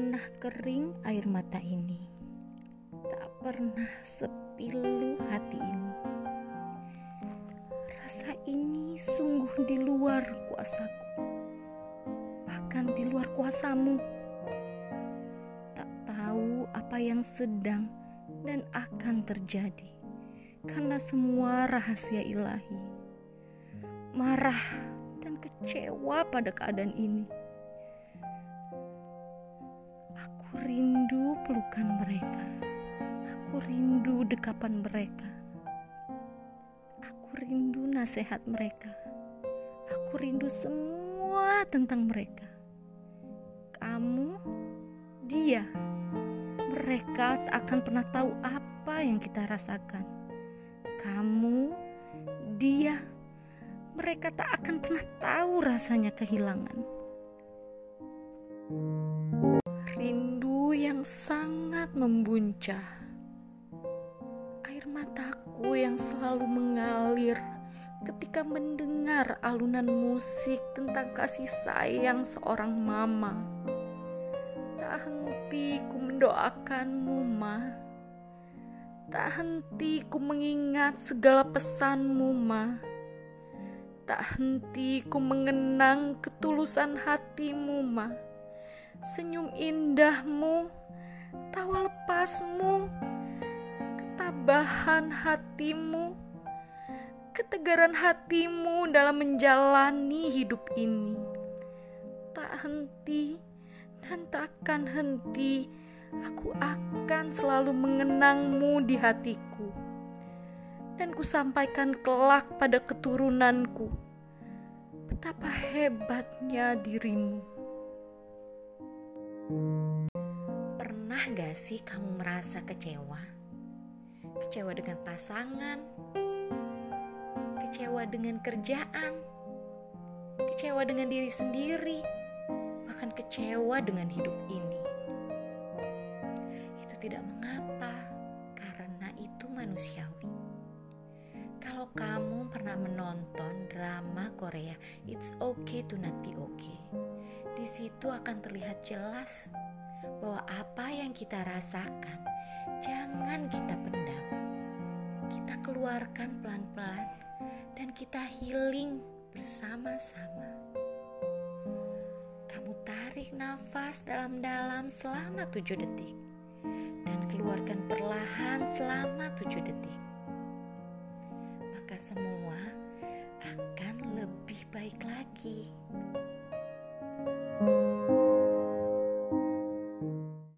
pernah kering air mata ini, tak pernah sepilu hati ini. Rasa ini sungguh di luar kuasaku, bahkan di luar kuasamu. Tak tahu apa yang sedang dan akan terjadi karena semua rahasia ilahi. Marah dan kecewa pada keadaan ini Aku rindu pelukan mereka. Aku rindu dekapan mereka. Aku rindu nasihat mereka. Aku rindu semua tentang mereka. Kamu, dia, mereka tak akan pernah tahu apa yang kita rasakan. Kamu, dia, mereka tak akan pernah tahu rasanya kehilangan. Yang sangat membuncah. Air mataku yang selalu mengalir ketika mendengar alunan musik tentang kasih sayang seorang mama. Tak henti ku mendoakanmu, Ma. Tak henti ku mengingat segala pesanmu, Ma. Tak henti ku mengenang ketulusan hatimu, Ma. Senyum indahmu tawa lepasmu, ketabahan hatimu, ketegaran hatimu dalam menjalani hidup ini. Tak henti dan takkan henti, aku akan selalu mengenangmu di hatiku. Dan ku sampaikan kelak pada keturunanku, betapa hebatnya dirimu. Pernah gak sih kamu merasa kecewa? Kecewa dengan pasangan, kecewa dengan kerjaan, kecewa dengan diri sendiri, bahkan kecewa dengan hidup ini. Itu tidak mengapa, karena itu manusiawi. Kalau kamu pernah menonton drama Korea, It's Okay to Not Be Okay. Di situ akan terlihat jelas bahwa apa yang kita rasakan jangan kita pendam. Kita keluarkan pelan-pelan dan kita healing bersama-sama. Kamu tarik nafas dalam-dalam selama tujuh detik dan keluarkan perlahan selama tujuh detik. Maka semua akan lebih baik lagi.